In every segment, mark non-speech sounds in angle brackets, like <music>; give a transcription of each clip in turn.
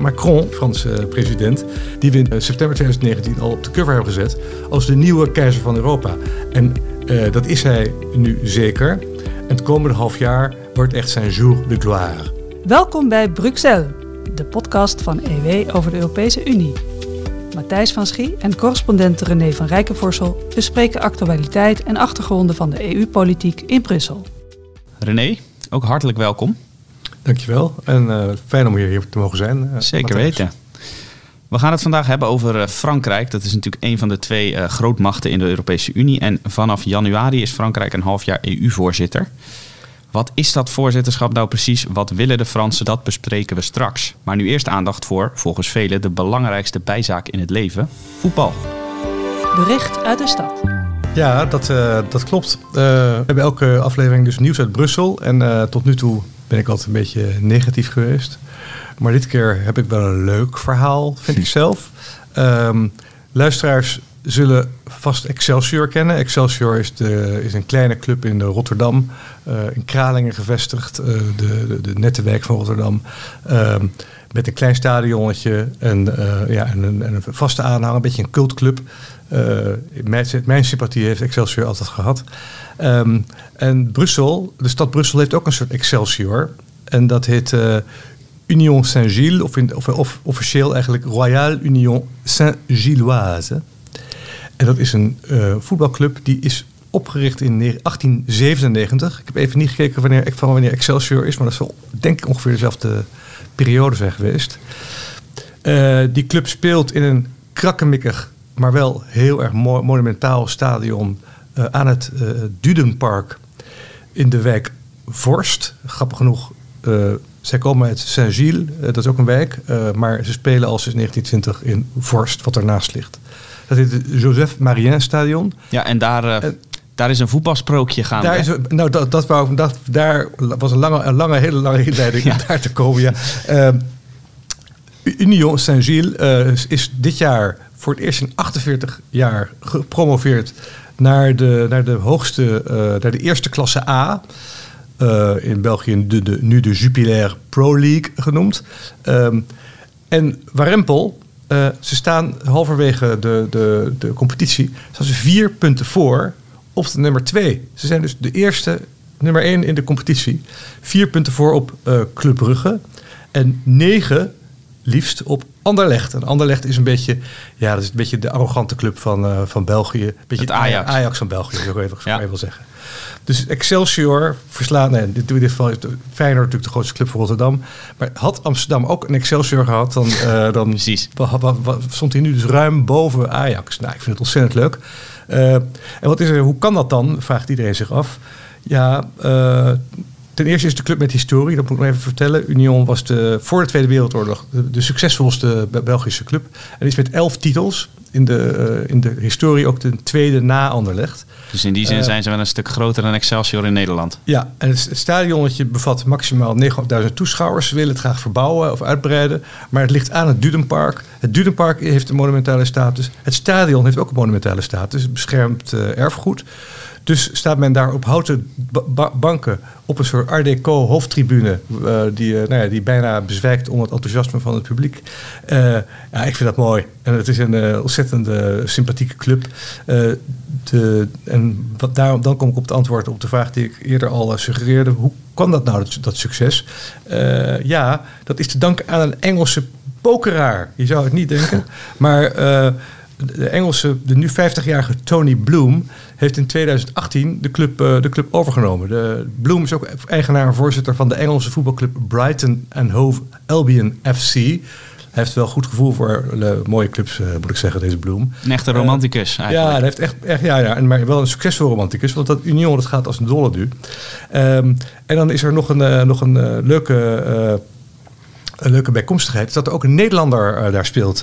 Macron, Franse president, die we in september 2019 al op de cover hebben gezet als de nieuwe keizer van Europa. En uh, dat is hij nu zeker. En het komende half jaar wordt echt zijn jour de gloire. Welkom bij Bruxelles, de podcast van EW over de Europese Unie. Matthijs van Schie en correspondent René van Rijkenvorsel bespreken actualiteit en achtergronden van de EU-politiek in Brussel. René, ook hartelijk welkom. Dankjewel en uh, fijn om hier te mogen zijn. Uh, Zeker Matthijs. weten. We gaan het vandaag hebben over uh, Frankrijk. Dat is natuurlijk een van de twee grootmachten in de Europese Unie. En vanaf januari is Frankrijk een half jaar EU-voorzitter. Wat is dat voorzitterschap nou precies? Wat willen de Fransen? Dat bespreken we straks. Maar nu eerst aandacht voor, volgens velen, de belangrijkste bijzaak in het leven: voetbal. Bericht uit de stad. Ja, dat, uh, dat klopt. Uh, we hebben elke aflevering dus nieuws uit Brussel. En uh, tot nu toe ben ik altijd een beetje negatief geweest. Maar dit keer heb ik wel een leuk verhaal, vind ik zelf. Um, luisteraars zullen vast Excelsior kennen. Excelsior is, de, is een kleine club in Rotterdam, uh, in Kralingen gevestigd, uh, de, de, de, van Rotterdam. Uh, met een klein stadionnetje en, ja, en, een, en een vaste aanhang, een beetje een cultclub. mijn, mijn sympathie heeft Excelsior altijd gehad. Um, en Brussel, de stad Brussel heeft ook een soort Excelsior. En dat heet Union Saint-Gilles, of, officieel eigenlijk Royale Union Saint-Gilloise. En dat is een voetbalclub die is opgericht in 1897. Ik heb even niet gekeken wanneer, van wanneer Excelsior is, maar dat zal denk ik ongeveer dezelfde periode zijn geweest. Uh, die club speelt in een krakkemikkig, maar wel heel erg mo monumentaal stadion uh, aan het Dudenpark in de wijk Vorst. Grappig genoeg, zij komen uit Saint-Gilles, dat is ook een wijk, maar ze spelen al sinds 1920 in Vorst, wat ernaast ligt. Dat heet het Joseph Marien Stadion. Ja, en daar, uh, en, daar is een voetbalsprookje gaan. Daar, is, nou, dat, dat, wou, dat, daar was een lange, een lange hele lange inleiding ja. om daar te komen. Ja. Uh, Union Saint-Gilles uh, is dit jaar voor het eerst in 48 jaar gepromoveerd naar de, naar de hoogste, naar de eerste klasse A. in België de, de, nu de Jupiler Pro League genoemd. Um, en Warempel, uh, ze staan halverwege de, de, de competitie. Staan ze vier punten voor op de nummer twee. Ze zijn dus de eerste, nummer één in de competitie. Vier punten voor op uh, Club Brugge. En negen liefst op Anderlecht. En Anderlecht is een beetje, ja, dat is een beetje de arrogante club van, uh, van België. Beetje het Ajax. Ajax van België, zou ik even, ja. even zeggen. Dus Excelsior verslaat, nee, dit, in dit geval is Feyenoord natuurlijk de grootste club van Rotterdam. Maar had Amsterdam ook een Excelsior gehad, dan, uh, dan Precies. stond hij nu dus ruim boven Ajax. Nou, ik vind het ontzettend leuk. Uh, en wat is er, hoe kan dat dan, vraagt iedereen zich af. Ja, uh, ten eerste is de club met historie, dat moet ik nog even vertellen. Union was de, voor de Tweede Wereldoorlog de, de succesvolste Belgische club. En is met elf titels in de, uh, in de historie ook de tweede na Anderlecht. Dus in die zin uh, zijn ze wel een stuk groter dan Excelsior in Nederland. Ja, en het, het stadionnetje bevat maximaal 900.000 toeschouwers. Ze willen het graag verbouwen of uitbreiden. Maar het ligt aan het Dudenpark. Het Dudenpark heeft een monumentale status. Het stadion heeft ook een monumentale status. Het beschermt uh, erfgoed. Dus staat men daar op houten ba banken op een soort Art Deco hoofdtribune, uh, die, uh, nou ja, die bijna bezwijkt onder het enthousiasme van het publiek. Uh, ja, ik vind dat mooi. En het is een ontzettend sympathieke club. De, en wat, daarom, dan kom ik op het antwoord op de vraag die ik eerder al suggereerde. Hoe kan dat nou, dat, dat succes? ja, dat is te danken aan een Engelse pokeraar. Je zou het niet denken. <laughs> Maar de Engelse, de nu 50-jarige Tony Bloom, heeft in 2018 de club, uh, de club overgenomen. De, Bloom is ook eigenaar en voorzitter van de Engelse voetbalclub Brighton and Hove Albion FC. Hij heeft wel goed gevoel voor de mooie clubs, uh, moet ik zeggen, deze Bloem. Een echte romanticus uh, Ja, hij heeft echt, echt ja, ja, maar wel een succesvol romanticus. Want dat Union, dat gaat als een dolle nu. Um, en dan is er nog een, nog een leuke, een leuke bijkomstigheid. Dat er ook een Nederlander daar speelt...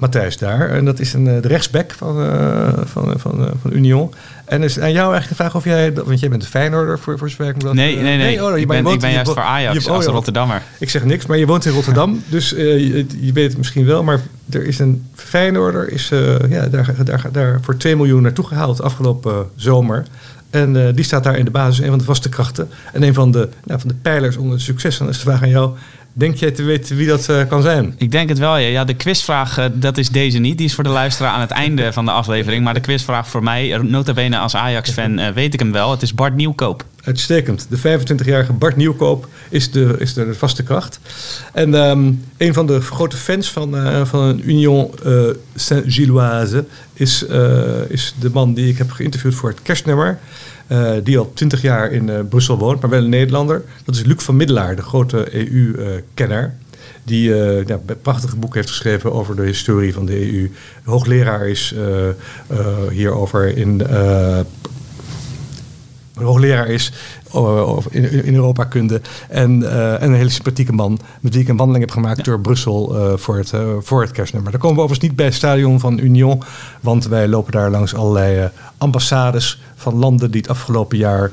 Matthijs daar. En dat is een, de rechtsback van, uh, van, van, uh, van Union. En is aan jou eigenlijk de vraag of jij, want jij bent een Feyenoorder voor, voor zover ik dat... Nee, nee, nee. nee oh, ik, ben, woont, ik ben juist voor Ajax je, oh, als Rotterdammer. Ik zeg niks, maar je woont in Rotterdam. dus uh, je, je, weet het misschien wel, maar er is een Feyenoorder, is ja, daar, daar, daar voor 2 miljoen naartoe gehaald afgelopen zomer. En die staat daar in de basis, een van de vaste krachten. En een van de, nou, van de pijlers onder het succes. En dan is de vraag aan jou, Denk jij te weten wie dat uh, kan zijn? Ik denk het wel, ja. ja de quizvraag, uh, dat is deze niet. Die is voor de luisteraar aan het einde van de aflevering. Maar de quizvraag voor mij, nota bene als Ajax-fan, uh, weet ik hem wel. Het is Bart Nieuwkoop. Uitstekend. De 25-jarige Bart Nieuwkoop is de, is de, vaste kracht. En um, een van de grote fans van, van Union Saint-Gilloise is, is de man die ik heb geïnterviewd voor het kerstnummer. Uh, die al twintig jaar in uh, Brussel woont, maar wel een Nederlander. Dat is Luc van Middelaar, de grote EU-kenner. die een prachtige boek heeft geschreven over de historie van de EU. Hoogleraar is hierover in hoogleraar is in, in Europakunde. En, uh, en een hele sympathieke man met wie ik een wandeling heb gemaakt door Brussel uh, voor, het, uh, voor het kerstnummer. Daar komen we overigens niet bij het stadion van Union, want wij lopen daar langs allerlei ambassades van landen die het afgelopen jaar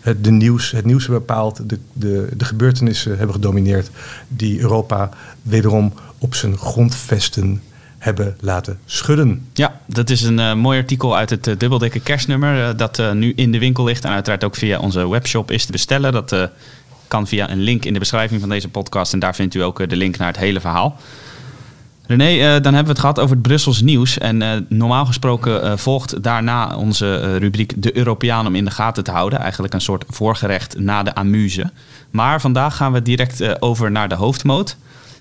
het, de nieuws, het nieuws hebben bepaald, de, de, de gebeurtenissen hebben gedomineerd, die Europa wederom op zijn grondvesten hebben laten schudden. Ja, dat is een uh, mooi artikel uit het uh, dubbeldikke kerstnummer uh, dat nu in de winkel ligt en uiteraard ook via onze webshop is te bestellen. Dat kan via een link in de beschrijving van deze podcast en daar vindt u ook de link naar het hele verhaal. René, dan hebben we het gehad over het Brussels nieuws. En normaal gesproken volgt daarna onze rubriek De Europeaan om in de gaten te houden. Eigenlijk een soort voorgerecht na de amuse. Maar vandaag gaan we direct over naar de hoofdmoot.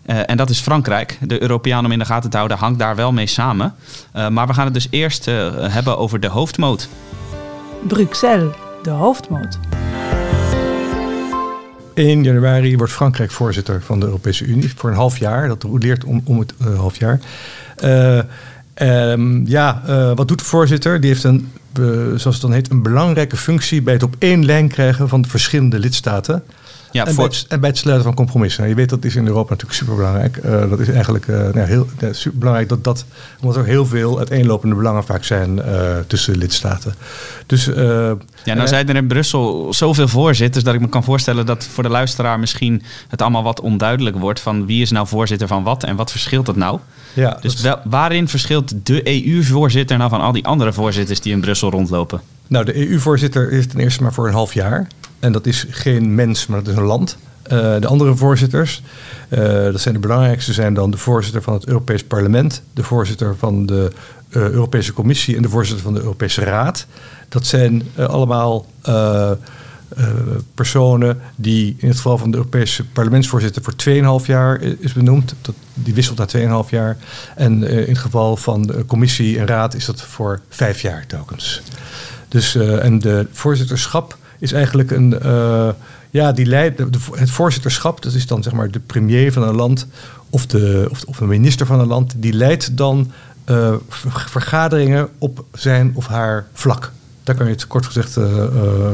Uh, en dat is Frankrijk. De Europeaan om in de gaten te houden hangt daar wel mee samen. Uh, maar we gaan het dus eerst uh, hebben over de hoofdmoot. Bruxelles, de hoofdmoot. 1 januari wordt Frankrijk voorzitter van de Europese Unie voor een half jaar. Dat leert om, om het half jaar. Um, ja, wat doet de voorzitter? Die heeft een, zoals het dan heet, een belangrijke functie bij het op één lijn krijgen van de verschillende lidstaten. Ja, en, voor... bij het, en, bij het, sluiten van compromissen. Nou, je weet dat is in Europa natuurlijk superbelangrijk. Uh, dat is eigenlijk uh, nou, heel uh, superbelangrijk dat dat, omdat er heel veel uiteenlopende belangen vaak zijn tussen de lidstaten. Dus, ja, nou zijn er in Brussel zoveel voorzitters dat ik me kan voorstellen dat voor de luisteraar misschien het allemaal wat onduidelijk wordt van wie is nou voorzitter van wat en wat verschilt dat nou? Ja, dus wel, waarin verschilt de EU-voorzitter nou van al die andere voorzitters die in Brussel rondlopen? Nou, de EU-voorzitter is ten eerste maar voor een half jaar. En dat is geen mens, maar dat is een land. Uh, de andere voorzitters, uh, dat zijn de belangrijkste, zijn dan de voorzitter van het Europees Parlement, de voorzitter van de uh, Europese Commissie en de voorzitter van de Europese Raad. Dat zijn allemaal personen die in het geval van de Europese parlementsvoorzitter voor 2,5 jaar is benoemd. Dat, die wisselt na 2,5 jaar. En in het geval van de Commissie en Raad is dat voor 5 jaar telkens. Dus, en de voorzitterschap is eigenlijk een. Uh, ja, die leidt, het voorzitterschap, dat is dan zeg maar de premier van een land of de, of, de minister van een land, die leidt dan uh, vergaderingen op zijn of haar vlak. Daar kan je het kort gezegd uh,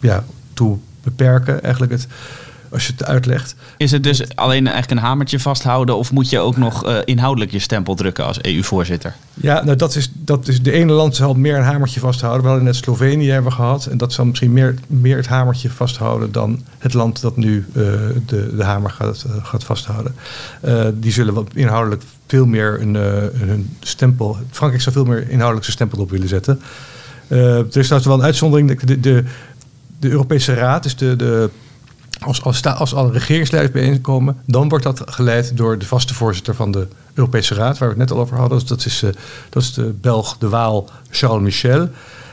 ja, toe beperken. Eigenlijk het, als je het uitlegt. Is het dus alleen eigenlijk een hamertje vasthouden of moet je ook nog uh, inhoudelijk je stempel drukken als EU-voorzitter? Ja, nou dat is, dat is de ene land zal meer een hamertje vasthouden. We hadden net Slovenië hebben gehad en dat zal misschien meer, meer het hamertje vasthouden dan het land dat nu uh, de, de hamer gaat, uh, gaat vasthouden. die zullen wat inhoudelijk veel meer een, hun stempel. Frankrijk zou veel meer inhoudelijk zijn stempel op willen zetten. er is trouwens wel een uitzondering. De, de, de Europese Raad, dus de, de als, als, als alle regeringsleiders bijeenkomen, dan wordt dat geleid door de vaste voorzitter van de Europese Raad, waar we het net al over hadden. Dus dat, is, uh, dat is de Belg, de Waal, Charles Michel.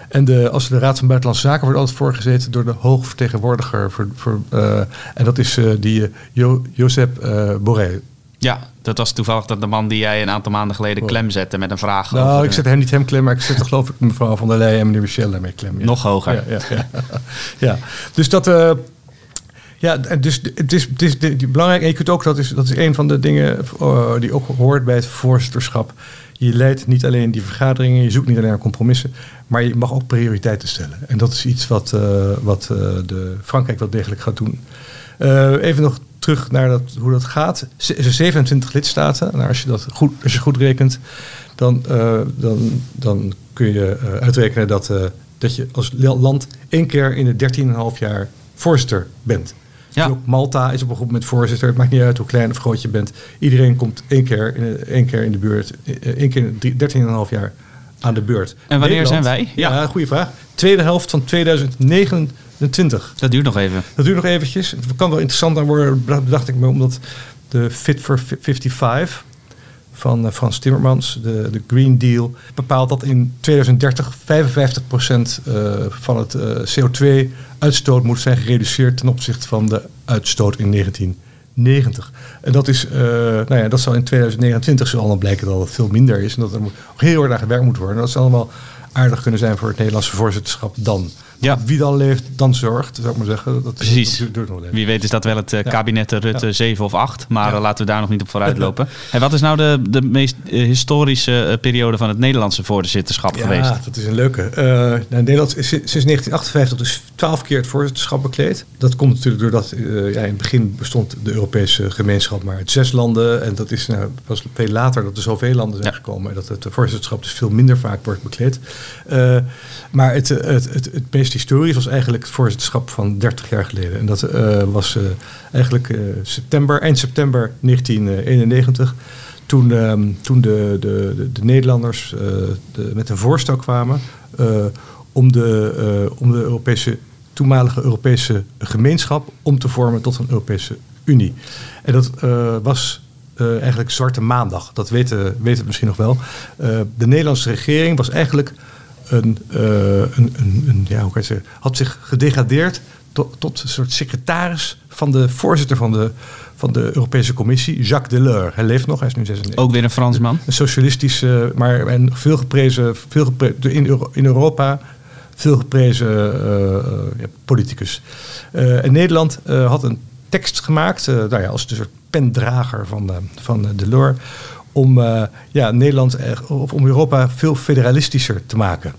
En de, als de Raad van Buitenlandse Zaken wordt altijd voorgezeten door de hoogvertegenwoordiger. Voor, voor, uh, en dat is uh, die jo, Josep Borrell. Ja, dat was toevallig de man die jij een aantal maanden geleden klem zette met een vraag. Nou, over ik zet hem niet hem klem, maar ik zet geloof ik mevrouw van der Leyen en meneer Michel daarmee klem. Ja. Nog hoger. Ja, ja, ja. <laughs> ja. dus dat, ja, dus het is, het is belangrijk. En je kunt ook, dat is, dat is een van de dingen uh, die ook hoort bij het voorzitterschap. Je leidt niet alleen die vergaderingen, je zoekt niet alleen naar compromissen, maar je mag ook prioriteiten stellen. En dat is iets wat, uh, wat uh, de Frankrijk wel degelijk gaat doen. even nog terug naar dat, hoe dat gaat. Zijn 27 lidstaten. Nou, als, je dat goed, als je goed rekent, dan, dan, dan kun je uitrekenen dat, dat je als land één keer in de 13,5 jaar voorzitter bent. Ja. Ook Malta is op een goed moment voorzitter. Het maakt niet uit hoe klein of groot je bent. Iedereen komt één keer in, één keer in de buurt, één keer in 13,5 jaar aan de beurt. En wanneer Nederland- zijn wij? Ja, Ja. goede vraag. Tweede helft van 2029. Dat duurt nog even. Dat duurt nog eventjes. Het kan wel interessant aan worden, bedacht ik me, omdat de Fit for 55 van eh, Frans Timmermans, de, de Green Deal, bepaalt dat in 2030 55% eh, van het eh, CO2-uitstoot moet zijn gereduceerd ten opzichte van de uitstoot in 1990. En dat is, nou ja, dat zal in 2029 zal allemaal blijken dat het veel minder is en dat er heel erg aan gewerkt moet worden. Dat zal allemaal aardig kunnen zijn voor het Nederlandse voorzitterschap dan. Ja. Wie dan leeft, dan zorgt, zou ik maar zeggen. Dat, Precies. Dat duurt, duurt nog even. Wie weet is dat wel het eh, Ja. kabinet Rutte Ja. 7 of 8. Maar Ja. eh, laten we daar nog niet op vooruit lopen. En wat is nou de, de meest eh, historische eh, periode van het Nederlandse voorzitterschap Ja, geweest? dat is een leuke. Eh, nou, Nederland is sinds 1958 dus 12 keer het voorzitterschap bekleed. Dat komt natuurlijk doordat eh, ja, in het begin bestond de Europese gemeenschap maar uit zes landen. En dat is nou, pas veel later dat er zoveel landen zijn Ja. gekomen. En dat het voorzitterschap dus veel minder vaak wordt bekleed. Eh, maar het, eh, het, het, het meest historisch was eigenlijk het voorzitterschap van 30 jaar geleden. En dat eh, was eh, eigenlijk eh, september, eind september 1991. Toen, ehm, toen de, de, de, de Nederlanders de, met een voorstel kwamen om, de, om de Europese, toenmalige Europese gemeenschap om te vormen tot een Europese Unie. En dat was eigenlijk Zwarte Maandag. Dat weten, weten we misschien nog wel. De Nederlandse regering was eigenlijk een, eh, een, een, een ja, hoe kan je zeggen, had zich gedegradeerd tot, tot een soort secretaris van de voorzitter van de, van de Europese Commissie, Jacques Delors. Hij leeft nog, hij is nu 96. Ook weer een Fransman. Een socialistische, maar en veel geprezen, veel geprezen in, Euro- in Europa veel geprezen eh, eh, ja, politicus. En Nederland had een tekst gemaakt, nou ja, als een soort pendrager van, van Delors, om eh, ja, Nederland echt- of om Europa veel federalistischer te maken.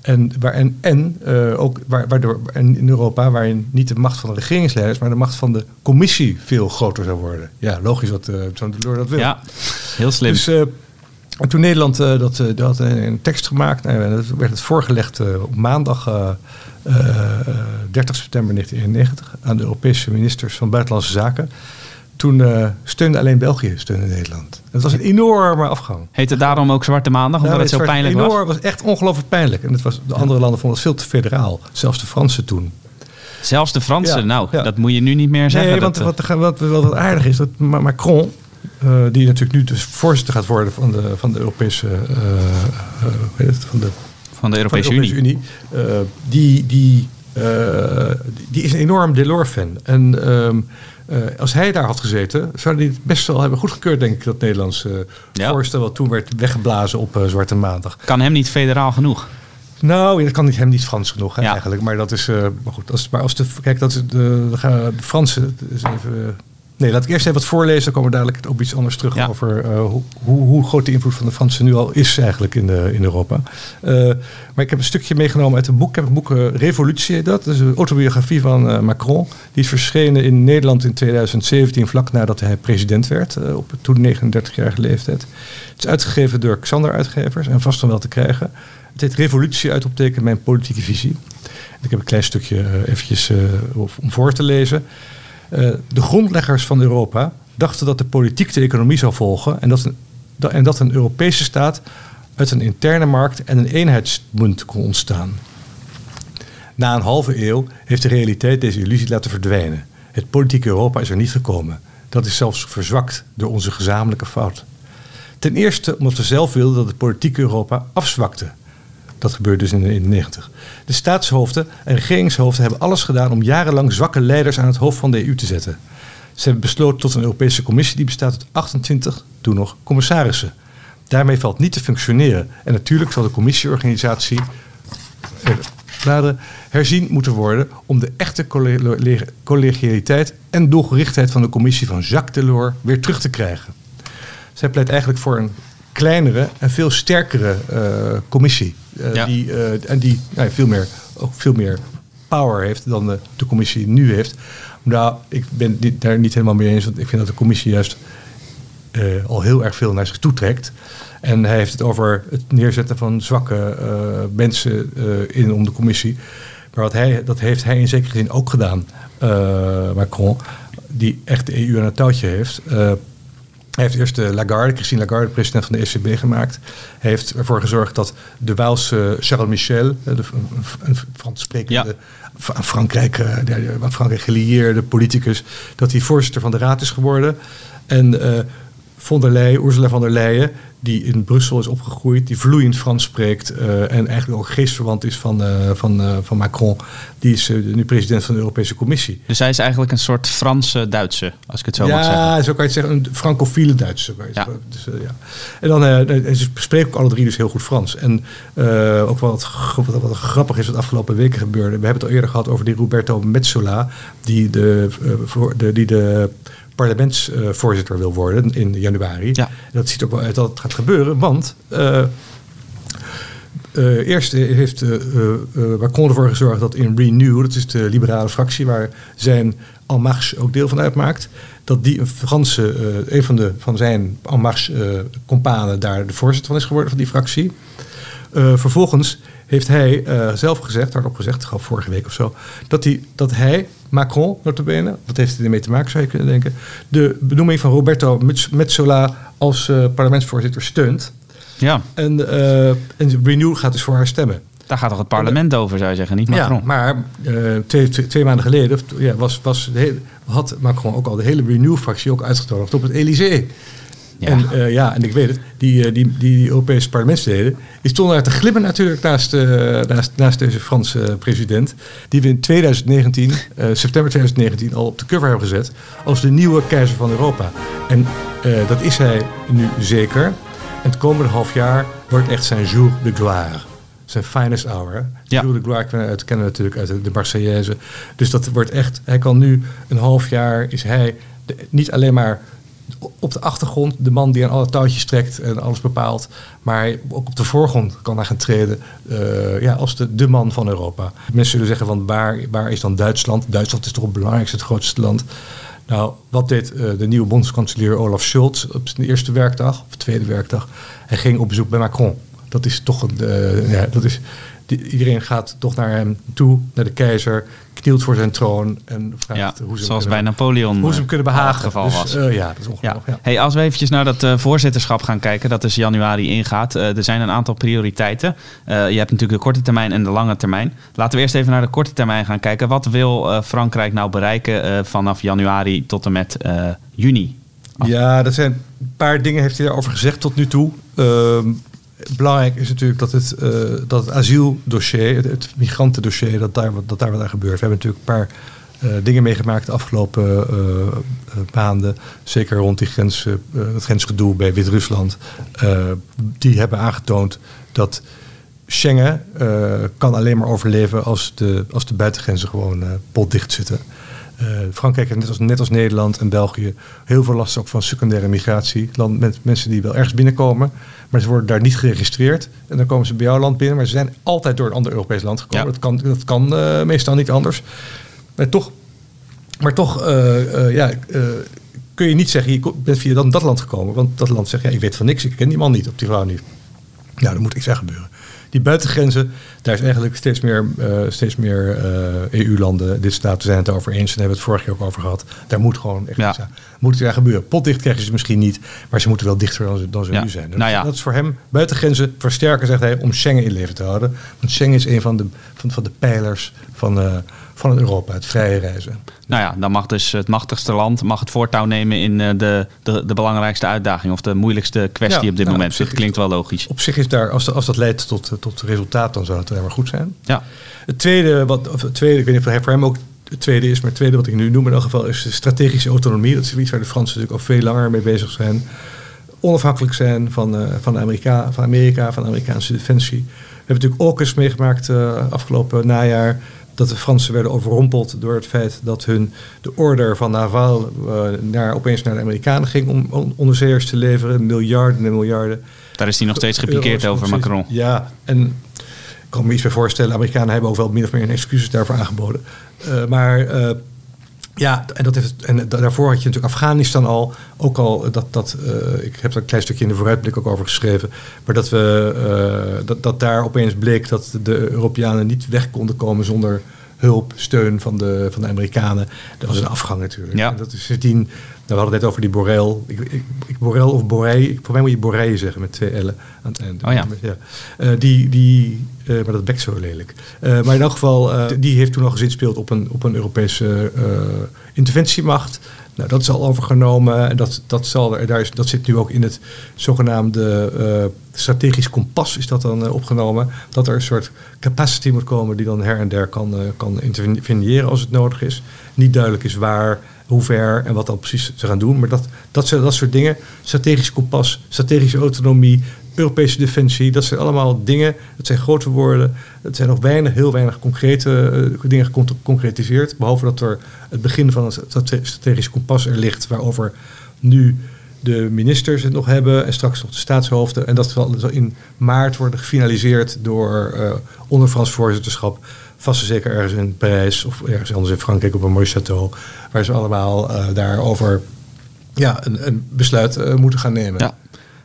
En, waar, en, en eh, ook wa- waardoor en in Europa, waarin niet de macht van de regeringsleiders, maar de macht van de commissie veel groter zou worden. Ja, logisch dat eh zo'n Delors dat wil. Ja, heel slim. Dus, eh, en toen Nederland eh, dat, eh, dat een, tekst gemaakt, nou, en dat werd het voorgelegd eh, op maandag eh, eh, eh, 30 september 1991 aan de Europese ministers van Buitenlandse Zaken. Toen eh, steunde alleen België steunde Nederland. Het was een enorme afgang. Heet het daarom ook Zwarte Maandag, omdat Nou, het zo pijnlijk enorm, was? was echt ongelooflijk pijnlijk. En het was, de andere landen vonden het veel te federaal. Zelfs de Fransen toen. Zelfs de Fransen, Ja, nou, ja. dat moet je nu niet meer zeggen. Nee, dat, want eh, wat, wat, wat, wat aardig is, dat Ma- Macron, eh, die natuurlijk nu dus voorzitter gaat worden van de, van de Europese, het, van de, van de van de Europese Unie. Unie, die, die, die- die is een enorm Delors-fan. En ehm, eh, als hij daar had gezeten, zou hij het best wel hebben goedgekeurd, denk ik, dat Nederlandse Ja. voorstel wat toen werd weggeblazen op eh, Zwarte Maandag. Kan hem niet federaal genoeg. Nou, dat kan niet, hem niet Frans genoeg hè, Ja. eigenlijk. Maar dat is, eh, maar goed, als, maar als de, kijk, dat is de, de, de Fransen, is even, nee, laat ik eerst even wat voorlezen, dan komen we dadelijk op iets anders terug Ja. over eh, hoe, hoe, groot de invloed van de Fransen nu al is eigenlijk in, de, in Europa. Eh, maar ik heb een stukje meegenomen uit een boek, ik heb een boek eh, Revolutie, heet dat, dat is een autobiografie van Macron. Die is verschenen in Nederland in 2017, vlak nadat hij president werd, op toen 39-jarige leeftijd. Het is uitgegeven door Xander Uitgevers en vast dan wel te krijgen. Het heet Revolutie uit optekenen mijn politieke visie. Ik heb een klein stukje eventjes om voor te lezen. Eh, de grondleggers van Europa dachten dat de politiek de economie zou volgen en dat een, en dat een Europese staat uit een interne markt en een eenheidsmunt kon ontstaan. Na een halve eeuw heeft de realiteit deze illusie laten verdwijnen. Het politieke Europa is er niet gekomen. Dat is zelfs verzwakt door onze gezamenlijke fout. Ten eerste omdat we zelf wilden dat het politieke Europa afzwakte. Dat gebeurde dus in de, in de 90. De staatshoofden en regeringshoofden hebben alles gedaan om jarenlang zwakke leiders aan het hoofd van de EU te zetten. Ze hebben besloten tot een Europese Commissie die bestaat uit 28, toen nog, commissarissen. Daarmee valt niet te functioneren. En natuurlijk zal de commissieorganisatie eh, bladen herzien moeten worden om de echte colle- collegialiteit en doelgerichtheid van de commissie van Jacques Delors weer terug te krijgen. Zij pleit eigenlijk voor een kleinere en veel sterkere eh, commissie. eh, Ja. die, eh, en die nou, ja, veel meer, ook veel meer power heeft dan de, de commissie nu heeft. Nou, ik ben dit, daar niet helemaal mee eens, want ik vind dat de commissie juist al heel erg veel naar zich toe trekt. En hij heeft het over het neerzetten van zwakke mensen in om de commissie. Maar wat hij, dat heeft hij in zekere zin ook gedaan, Macron, die echt de EU aan het touwtje heeft. Eh, Hij heeft eerst de Lagarde, Christine Lagarde, president van de ECB gemaakt. Hij heeft ervoor gezorgd dat de Waalse Charles Michel, de, een Frans sprekende, ja. aan Frankrijk, aan Frankrijk gelieerde politicus, dat hij voorzitter van de raad is geworden. En uh, von der Leyen, Ursula von der Leyen, die in Brussel is opgegroeid, die vloeiend Frans spreekt uh, en eigenlijk ook geestverwant is van, uh, van, uh, van Macron. Die is nu president van de Europese Commissie. Dus hij is eigenlijk een soort Franse Duitse, als ik het zo ja, mag zeggen. Ja, zo kan je het zeggen, een francofiele Duitse. Ja. Dus, ja. En dan ze spreken ook alle drie dus heel goed Frans. En ook wat, wat, wat, grappig is wat de afgelopen weken gebeurde. We hebben het al eerder gehad over die Roberto Metsola, die de, voor, de, die de parlementsvoorzitter wil worden in januari. Ja. Dat ziet ook wel uit dat het gaat gebeuren, want uh, uh, eerst heeft uh, Macron ervoor gezorgd dat in Renew, dat is de liberale fractie waar zijn En Marche ook deel van uitmaakt, dat die een Franse, een van, de, van zijn En Marche companen daar de voorzitter van is geworden van die fractie. vervolgens heeft hij zelf gezegd, hardop gezegd, gaf vorige week of zo, dat hij, dat hij Macron, notabene, wat heeft hij ermee te maken zou je kunnen denken, de benoeming van Roberto Metsola als uh, parlementsvoorzitter steunt. Ja. En, uh, en Renew gaat dus voor haar stemmen. Daar gaat toch het parlement over, zou je zeggen, niet Macron? Ja, maar twee, twee, twee, maanden geleden ja, was, was de hele, had Macron ook al de hele Renew-fractie ook uitgenodigd op het Elysée. Ja. En, uh, ja, en ik weet het, die, die, die, die Europese parlementsleden, die stonden daar te glimmen natuurlijk naast, uh, naast, naast deze Franse president. Die we in 2019, uh, september 2019, al op de cover hebben gezet als de nieuwe keizer van Europa. En dat is hij nu zeker. En het komende half jaar wordt echt zijn jour de gloire. Zijn finest hour. Ja. Jour de gloire kennen we natuurlijk uit de Marseillaise. Dus dat wordt echt, hij kan nu een half jaar, is hij de, niet alleen maar op de achtergrond de man die aan alle touwtjes trekt en alles bepaalt. Maar ook op de voorgrond kan hij gaan treden uh, ja, als de, de man van Europa. Mensen zullen zeggen van waar, waar is dan Duitsland? Duitsland is toch het belangrijkste, het grootste land. Nou, wat deed uh, de nieuwe bondskanselier Olaf Scholz op zijn eerste werkdag, of tweede werkdag? Hij ging op bezoek bij Macron. Dat is toch een, uh, ja, dat is, die, iedereen gaat toch naar hem toe, naar de keizer, knielt voor zijn troon en vraagt ja, hoe ze zoals hem bij Napoleon hoe ze hem kunnen behagen. geval dus, was. Uh, ja, dat is Ja. ongelooflijk. Ja. Hey, als we eventjes naar dat uh, voorzitterschap gaan kijken, dat dus januari ingaat. Uh, er zijn een aantal prioriteiten. je hebt natuurlijk de korte termijn en de lange termijn. Laten we eerst even naar de korte termijn gaan kijken. Wat wil Frankrijk nou bereiken vanaf januari tot en met juni? Ja, dat zijn een paar dingen heeft hij daarover gezegd tot nu toe. Ehm, belangrijk is natuurlijk dat het, uh, dat asieldossier, het, migrantendossier, dat daar, dat daar wat aan gebeurt. We hebben natuurlijk een paar uh, dingen meegemaakt de afgelopen uh, maanden. Zeker rond die grens, het grensgedoe bij Wit-Rusland. die hebben aangetoond dat Schengen kan alleen maar overleven als de, als de buitengrenzen gewoon potdicht zitten. Uh, Frankrijk heeft net als, net als Nederland en België heel veel last ook van secundaire migratie. Land, met, mensen die wel ergens binnenkomen, maar ze worden daar niet geregistreerd. En dan komen ze bij jouw land binnen, maar ze zijn altijd door een ander Europees land gekomen. Ja. Dat kan, dat kan uh, meestal niet anders. Maar toch, maar toch uh, ja, kun je niet zeggen, je bent via dat, dat land gekomen. Want dat land zegt, ja, ik weet van niks, ik ken die man niet op die vrouw niet. Nou, er moet iets aan gebeuren die buitengrenzen, daar is eigenlijk steeds meer, uh, steeds meer uh, EU-landen, dit staten zijn het over eens en hebben het vorige keer ook over gehad. Daar moet gewoon echt Ja. iets aan. Moet het aan gebeuren. Potdicht krijgen ze misschien niet, maar ze moeten wel dichter dan ze, dan ze Ja. nu zijn. Nou ja. Dat is voor hem buitengrenzen versterken, zegt hij, om Schengen in leven te houden. Want Schengen is een van de, van, van de pijlers van, uh, van Europa, het vrije reizen. Nou ja, dan mag dus het machtigste land mag het voortouw nemen in uh, de, de, de belangrijkste uitdaging of de moeilijkste kwestie Ja, op dit nou, moment. op klinkt wel logisch. Op zich is daar, als, dat- als dat leidt tot, tot resultaat, dan zou het alleen maar goed zijn. Ja, Het tweede, wat, of het tweede, ik weet niet of hij voor hem ook het tweede is, maar het tweede wat ik nu noem in elk geval is de strategische autonomie. Dat is iets waar de Fransen natuurlijk al veel langer mee bezig zijn. Onafhankelijk zijn van, eh, van, Amerika, van Amerika, van de Amerikaanse defensie. We hebben natuurlijk ook eens meegemaakt eh, afgelopen najaar dat de Fransen werden overrompeld door het feit dat hun de order van Naval eh, naar, opeens naar de Amerikanen ging om on- onderzeeërs te leveren. Miljarden en miljarden. daar is hij nog steeds gepikeerd over Macron. Ja, en ik kan me iets bij voorstellen. Amerikanen hebben ook wel min of meer een excuses daarvoor aangeboden. Eh, maar eh, ja, en, dat heeft, en da- daarvoor had je natuurlijk Afghanistan al. Ook al dat, dat eh, ik heb daar een klein stukje in de vooruitblik ook over geschreven. Maar dat, we, eh, dat, dat daar opeens bleek dat de Europeanen niet weg konden komen zonder hulp, steun van de, van de Amerikanen. Dat was een afgang natuurlijk. Ja. En dat is sindsdien, nou, we hadden het net over die Borrell. Ik, ik, ik, Borrell of Borrell, voor mij moet je Borrell zeggen met twee L'en aan het eind. Oh ja. Eh, die, die, eh, maar dat bekt zo lelijk. Eh, maar in elk geval, die heeft toen al gezinspeeld op een, op een Europese interventiemacht. Nou, dat is al overgenomen. En dat, dat, zal, er- daar is, dat zit nu ook in het zogenaamde eh, strategisch kompas is dat dan eh, opgenomen. Dat er een soort capacity moet komen die dan her en der kan, eh, kan interveneren als het nodig is. Niet duidelijk is waar, hoe ver en wat dan precies ze gaan doen. Maar dat, dat, dat soort dingen, strategisch kompas, strategische autonomie, Europese defensie, dat zijn allemaal dingen, dat zijn grote woorden. Het zijn nog weinig, heel weinig concrete eh, dingen gecon- geconcretiseerd. Behalve dat er het begin van strate- strategisch kompas er ligt, waarover nu de ministers het nog hebben en straks nog de staatshoofden. En dat zal in maart worden gefinaliseerd door eh onder Frans voorzitterschap. Vast en zeker ergens in Parijs of ergens anders in Frankrijk op een mooi château. Waar ze allemaal eh, daarover ja, een, een besluit moeten gaan nemen. Ja.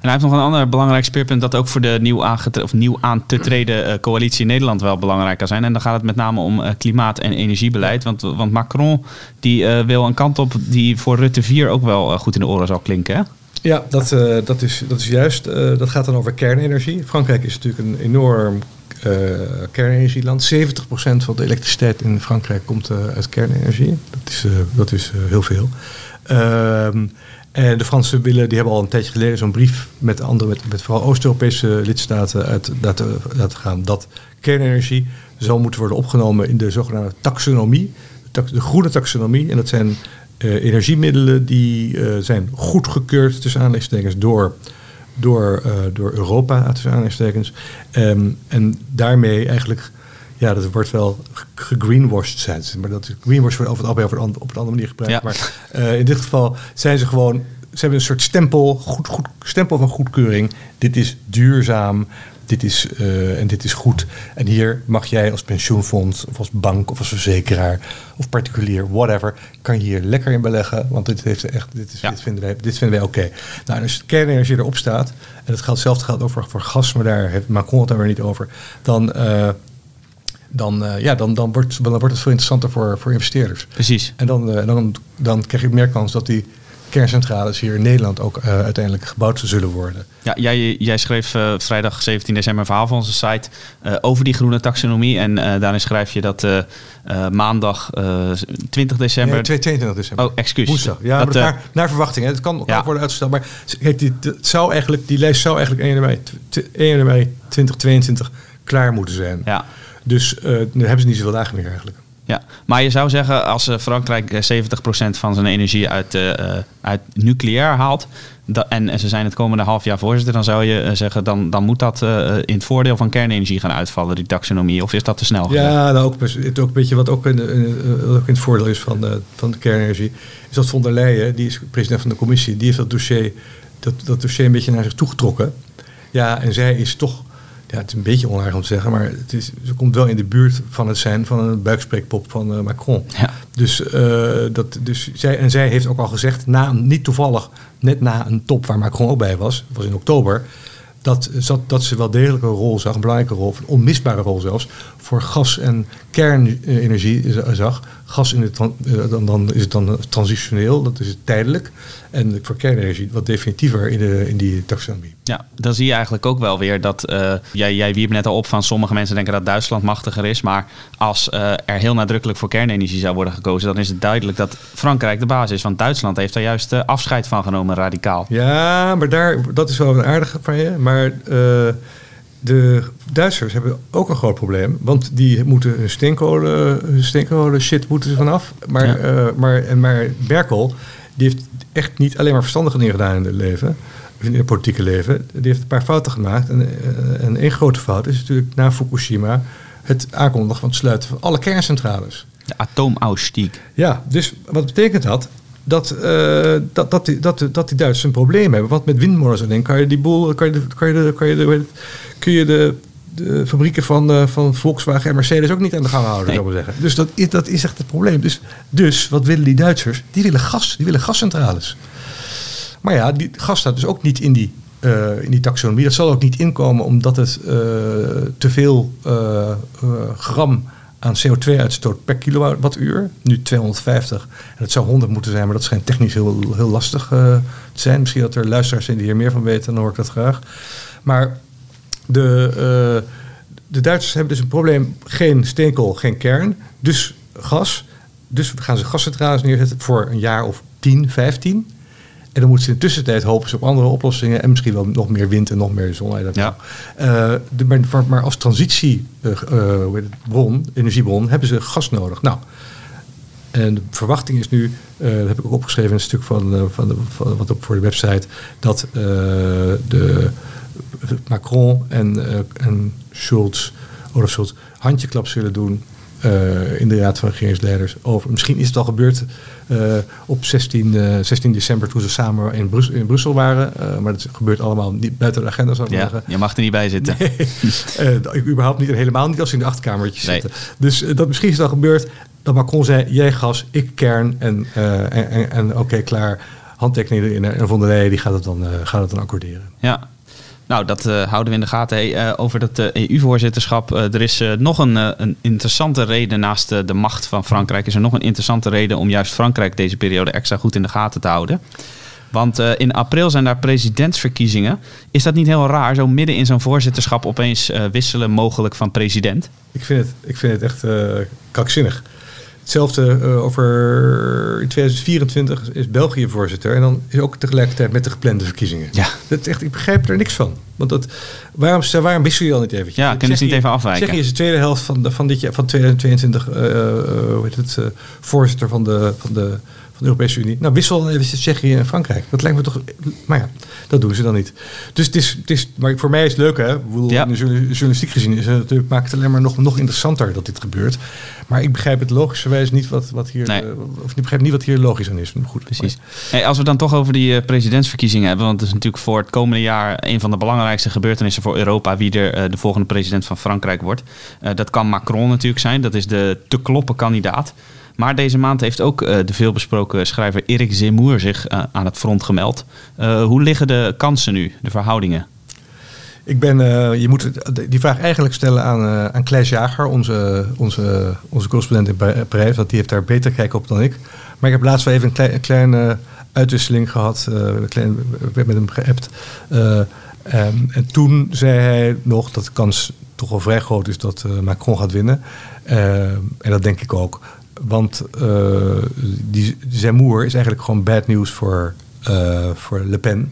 En hij heeft nog een ander belangrijk speerpunt dat ook voor de nieuw, of nieuw aan te treden eh, coalitie in Nederland wel belangrijk kan zijn. En dan gaat het met name om eh, klimaat- en energiebeleid. Want, want Macron die eh, wil een kant op die voor Rutte 4 ook wel goed in de oren zal klinken. Hè? Ja, dat, dat, is, dat is juist. Dat gaat dan over kernenergie. Frankrijk is natuurlijk een enorm kernenergieland. 70% van de elektriciteit in Frankrijk komt uit kernenergie. Dat is, dat is heel veel. En de Fransen willen, die hebben al een tijdje geleden zo'n brief met andere, met, vooral Oost-Europese lidstaten uit laten, gaan dat kernenergie zal moeten worden opgenomen in de zogenaamde taxonomie, de, groene taxonomie. En dat zijn eh, energiemiddelen die eh, zijn goedgekeurd tussen aanleidingstekens door, door, eh, door Europa tussen aanleidingstekens. Ehm, en daarmee eigenlijk, ja, dat wordt wel ge- gegreenwashed zijn ze, maar dat is- greenwash wordt over het algemeen over een, op een andere manier gebruikt. Ja. Maar eh, in dit geval zijn ze gewoon, ze hebben een soort stempel, goed, goed, stempel van goedkeuring. Dit is duurzaam, dit is, eh, en dit is goed. En hier mag jij als pensioenfonds, of als bank, of als verzekeraar, of particulier, whatever, kan je hier lekker in beleggen. Want dit, heeft echt, dit, is, Ja. dit vinden wij, dit vinden wij oké. Nou, en als de kernenergie erop staat, en het geldt zelfs geldt over voor gas, maar daar heeft Macron het daar weer niet over, dan. eh, dan, eh, ja, dan, dan, wordt, dan wordt het veel interessanter voor, voor investeerders. Precies. En dan, eh, dan, dan krijg je meer kans dat die kerncentrales hier in Nederland ook eh, uiteindelijk gebouwd zullen worden. Ja, jij, jij schreef vrijdag 17 december een verhaal van onze site over die groene taxonomie. En daarin schrijf je dat maandag eh, 20 december... Nee, 22 december. Oh, excuus. Woensdag. Ja, Dat, naar, naar verwachting. Hè. Het kan, Ja. ook worden uitgesteld. Maar kijk, die, het zou eigenlijk, die lijst zou eigenlijk 1 januari, tw- 1 januari 2022 klaar moeten zijn. ja. Dus eh nu hebben ze niet zoveel dagen meer eigenlijk. Ja, maar je zou zeggen als eh, Frankrijk eh, 70% van zijn energie uit, eh, eh, uit nucleair haalt en, en ze zijn het komende half jaar voorzitter, dan zou je eh, zeggen dan, dan moet dat eh, in het voordeel van kernenergie gaan uitvallen, die taxonomie. Of is dat te snel gezegd? Ja, nou ook, het ook een beetje wat ook in, ook in het voordeel is van van de kernenergie. Is dat von der Leyen, die is president van de commissie, die heeft dat dossier, dat, dat dossier een beetje naar zich toegetrokken. Ja, en zij is toch, ja, het is een beetje onaardig om te zeggen, maar het is, ze komt wel in de buurt van het zijn van een buikspreekpop van eh, Macron. Ja. Dus, eh, dat, dus zij, en zij heeft ook al gezegd, na, niet toevallig, net na een top waar Macron ook bij was, dat was in oktober, dat, zat, dat ze wel degelijk een rol zag, een belangrijke rol, een onmisbare rol zelfs, voor gas- en kernenergie zag. Gas in het, eh, dan, dan is het dan transitioneel, dat is het tijdelijk. En voor kernenergie wat definitiever in, de, in die taxonomie. Ja, dan zie je eigenlijk ook wel weer dat eh, jij, jij wierp net al op van sommige mensen denken dat Duitsland machtiger is. Maar als eh, er heel nadrukkelijk voor kernenergie zou worden gekozen, dan is het duidelijk dat Frankrijk de basis is. Want Duitsland heeft daar juist eh, afscheid van genomen, radicaal. Ja, maar daar, dat is wel een aardige van je. Maar eh, de Duitsers hebben ook een groot probleem. Want die moeten hun steenkolen, shit moeten ze vanaf. Maar, Ja. eh, maar, maar Merkel, die heeft echt niet alleen maar verstandige dingen gedaan in het leven. In het politieke leven. Die heeft een paar fouten gemaakt. En, eh, en één grote fout is natuurlijk na Fukushima het aankondigen van het sluiten van alle kerncentrales. De atoomausstieg. Ja, dus wat betekent dat? Dat, eh, dat, dat, die, dat, dat die Duitsers een probleem hebben. Want met windmolens alleen kan je die boel, kan je, de- kan je, de, kan je, kun je de, de fabrieken van, eh, van Volkswagen en Mercedes ook niet aan de gang houden, Nee. zou ik maar zeggen. Dus dat is, dat is echt het probleem. Dus, dus wat willen die Duitsers? Die willen gas, die willen gascentrales. Maar ja, die gas staat dus ook niet in die, eh, in die taxonomie. Dat zal ook niet inkomen omdat het te veel gram aan CO2-uitstoot per kilowattuur. Nu 250. En het zou 100 moeten zijn, maar dat schijnt technisch heel, heel lastig uh, te zijn. Misschien dat er luisteraars zijn die hier meer van weten, dan hoor ik dat graag. Maar de, uh, de Duitsers hebben dus een probleem: geen steenkool, geen kern. Dus gas. Dus gaan ze gascentrales neerzetten voor een jaar of 10, 15. En dan moeten ze in de tussentijd hopen ze op andere oplossingen. En misschien wel nog meer wind en nog meer zon. Ja. Uh, de, maar, maar, als transitiebron, uh, energiebron, hebben ze gas nodig. Nou, en de verwachting is nu, uh, dat heb ik ook opgeschreven in een stuk van, van, de, van wat op voor de website, dat de Macron en, en Schulz, Olaf Schulz, handjeklap zullen doen uh, in de Raad van Regeringsleiders over. Misschien is het al gebeurd uh, op 16, uh, 16 december toen ze samen in, Brus in Brussel waren. Maar dat gebeurt allemaal niet buiten de agenda, zou ik ja, zeggen. Je mag er niet bij zitten. Nee, <laughs> ik überhaupt niet en helemaal niet als ze in de achterkamertjes nee. zitten. Dus dat misschien is het al gebeurd dat Macron zei: jij gas, ik kern en, en, en, en oké, okay, klaar. Handtekeningen erin en Von der Leyen die gaat het dan, gaat het dan accorderen. Ja, nou, dat uh, houden we in de gaten. Uh, over dat uh, EU-voorzitterschap. er is nog een, een, interessante reden naast de macht van Frankrijk. Is er nog een interessante reden om juist Frankrijk deze periode extra goed in de gaten te houden. Want in april zijn daar presidentsverkiezingen. Is dat niet heel raar, zo midden in zo'n voorzitterschap opeens wisselen mogelijk van president? Ik vind het, ik vind het echt krankzinnig. Hetzelfde uh, over in 2024 is België voorzitter. En dan is ook tegelijkertijd met de geplande verkiezingen. Ja. Dat echt, ik begrijp er niks van. Want dat, waarom, waarom wissel je dan niet eventjes? Ja, kunnen ze niet even afwijken? Zeg je is de tweede helft van, de, van dit jaar, van 2022, uh, uh, hoe heet het, voorzitter van de, van de de Europese Unie. Nou, wissel dan even Tsjechië en Frankrijk. Dat lijkt me toch... Maar ja, dat doen ze dan niet. Dus het is... Het is maar voor mij is het leuk, hè. Bedoel, ja. In de journalistiek gezien is het natuurlijk, maakt het alleen maar nog, nog interessanter dat dit gebeurt. Maar ik begrijp het logischerwijs niet wat, wat hier... Nee. Of ik begrijp niet wat hier logisch aan is. Goed, Precies. Hey, als we dan toch over die uh, presidentsverkiezingen hebben... want het is natuurlijk voor het komende jaar... een van de belangrijkste gebeurtenissen voor Europa... wie er uh, de volgende president van Frankrijk wordt. dat kan Macron natuurlijk zijn. Dat is de te kloppen kandidaat. Maar deze maand heeft ook uh, de veelbesproken schrijver Erik Zemmour zich uh, aan het front gemeld. Uh, hoe liggen de kansen nu, de verhoudingen? Ik ben, je moet die vraag eigenlijk stellen aan, aan Kleis Jager, onze, onze, onze correspondent in Parijs, want die heeft daar beter kijk op dan ik. Maar ik heb laatst wel even een, klein, een kleine uitwisseling gehad, een klein, met hem geappt. Um, en toen zei hij nog dat de kans toch wel vrij groot is dat Macron gaat winnen. en dat denk ik ook. Want uh, die Zemmour is eigenlijk gewoon bad news voor, uh, voor Le Pen.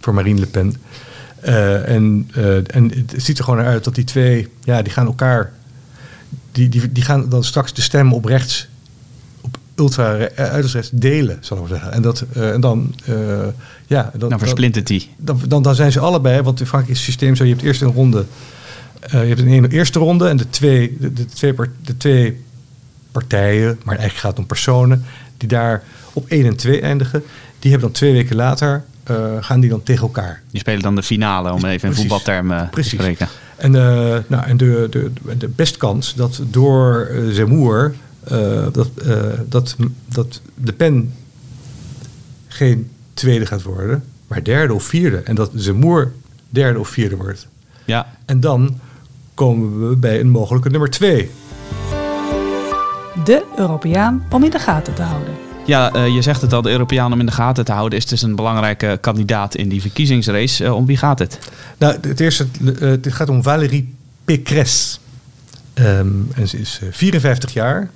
Voor Marine Le Pen. Uh, en, en het ziet er gewoon naar uit dat die twee, ja, die gaan elkaar. Die, die, die gaan dan straks de stem op rechts, op ultra uiterst rechts delen, zal ik maar zeggen. En, dat, en dan, ja. Dan, dan versplintert die. Dan, dan, dan zijn ze allebei, want in Frankrijk is het systeem zo: je hebt eerst een ronde. je hebt een eerste ronde en de twee, de, de twee, de twee partijen, maar eigenlijk gaat het om personen, die daar op 1 en 2 eindigen. Die hebben dan twee weken later, uh, gaan die dan tegen elkaar. Die spelen dan de finale, om even in voetbaltermen te spreken. En, uh, nou, en de, de, de best kans dat door uh, Zemmour, dat, dat, dat de pen geen tweede gaat worden, maar derde of vierde. En dat Zemmour derde of vierde wordt. Ja. En dan komen we bij een mogelijke nummer twee de Europeaan om in de gaten te houden. Ja, uh, je zegt het al, de Europeaan om in de gaten te houden is dus een belangrijke kandidaat in die verkiezingsrace. Uh, om wie gaat het? Nou, het eerste, uh, het gaat om Valérie Pécresse. Um, en ze is 54 jaar,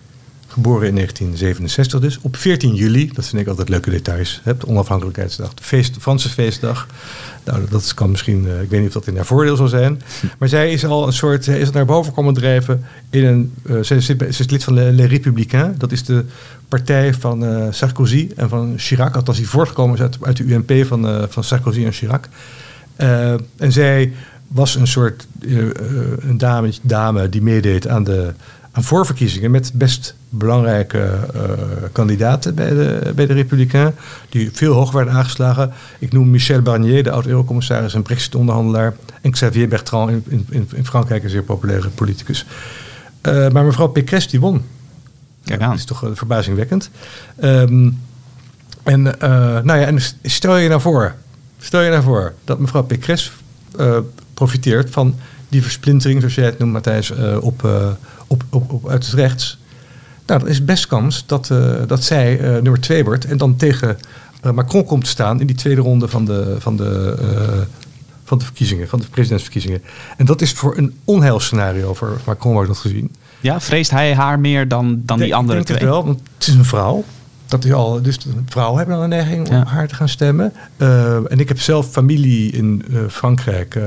geboren in 1967 dus. Op 14 juli, dat vind ik altijd leuke details, hè, de onafhankelijkheidsdag, de feest, Franse feestdag. Nou, dat kan misschien, uh, ik weet niet of dat in haar voordeel zal zijn. Maar zij is al een soort, zij is naar boven komen drijven in een, uh, ze, is lid van Les Républicains. Dat is de partij van Sarkozy en van Chirac. Althans, die voortgekomen is uit, uit de UMP van, van Sarkozy en Chirac. en zij was een soort een dame, dame die meedeed aan de aan voorverkiezingen met best belangrijke uh, kandidaten bij de, bij de Republikeinen, die veel hoger werden aangeslagen. Ik noem Michel Barnier, de oud-eurocommissaris en brexit-onderhandelaar, en Xavier Bertrand, in, in, in, Frankrijk een zeer populaire politicus. Uh, maar mevrouw Pécresse die won. Kijk aan. Dat is toch uh, verbazingwekkend. Um, en, nou ja, en stel je nou voor, stel je nou voor dat mevrouw Pécresse profiteert van die versplintering, zoals jij het noemt, Matthijs, op, op, op, op, uit het rechts. Nou, dan is best kans dat, uh, dat zij nummer twee wordt en dan tegen Macron komt te staan in die tweede ronde van de, van de, van de verkiezingen, van de presidentsverkiezingen. En dat is voor een onheilscenario voor Macron, ik dat gezien. Ja, vreest hij haar meer dan, dan die andere ik denk twee? Het wel, want het is een vrouw. Dat is al, dus vrouwen hebben dan een neiging om haar te gaan stemmen. Uh, en ik heb zelf familie in uh, Frankrijk. Uh,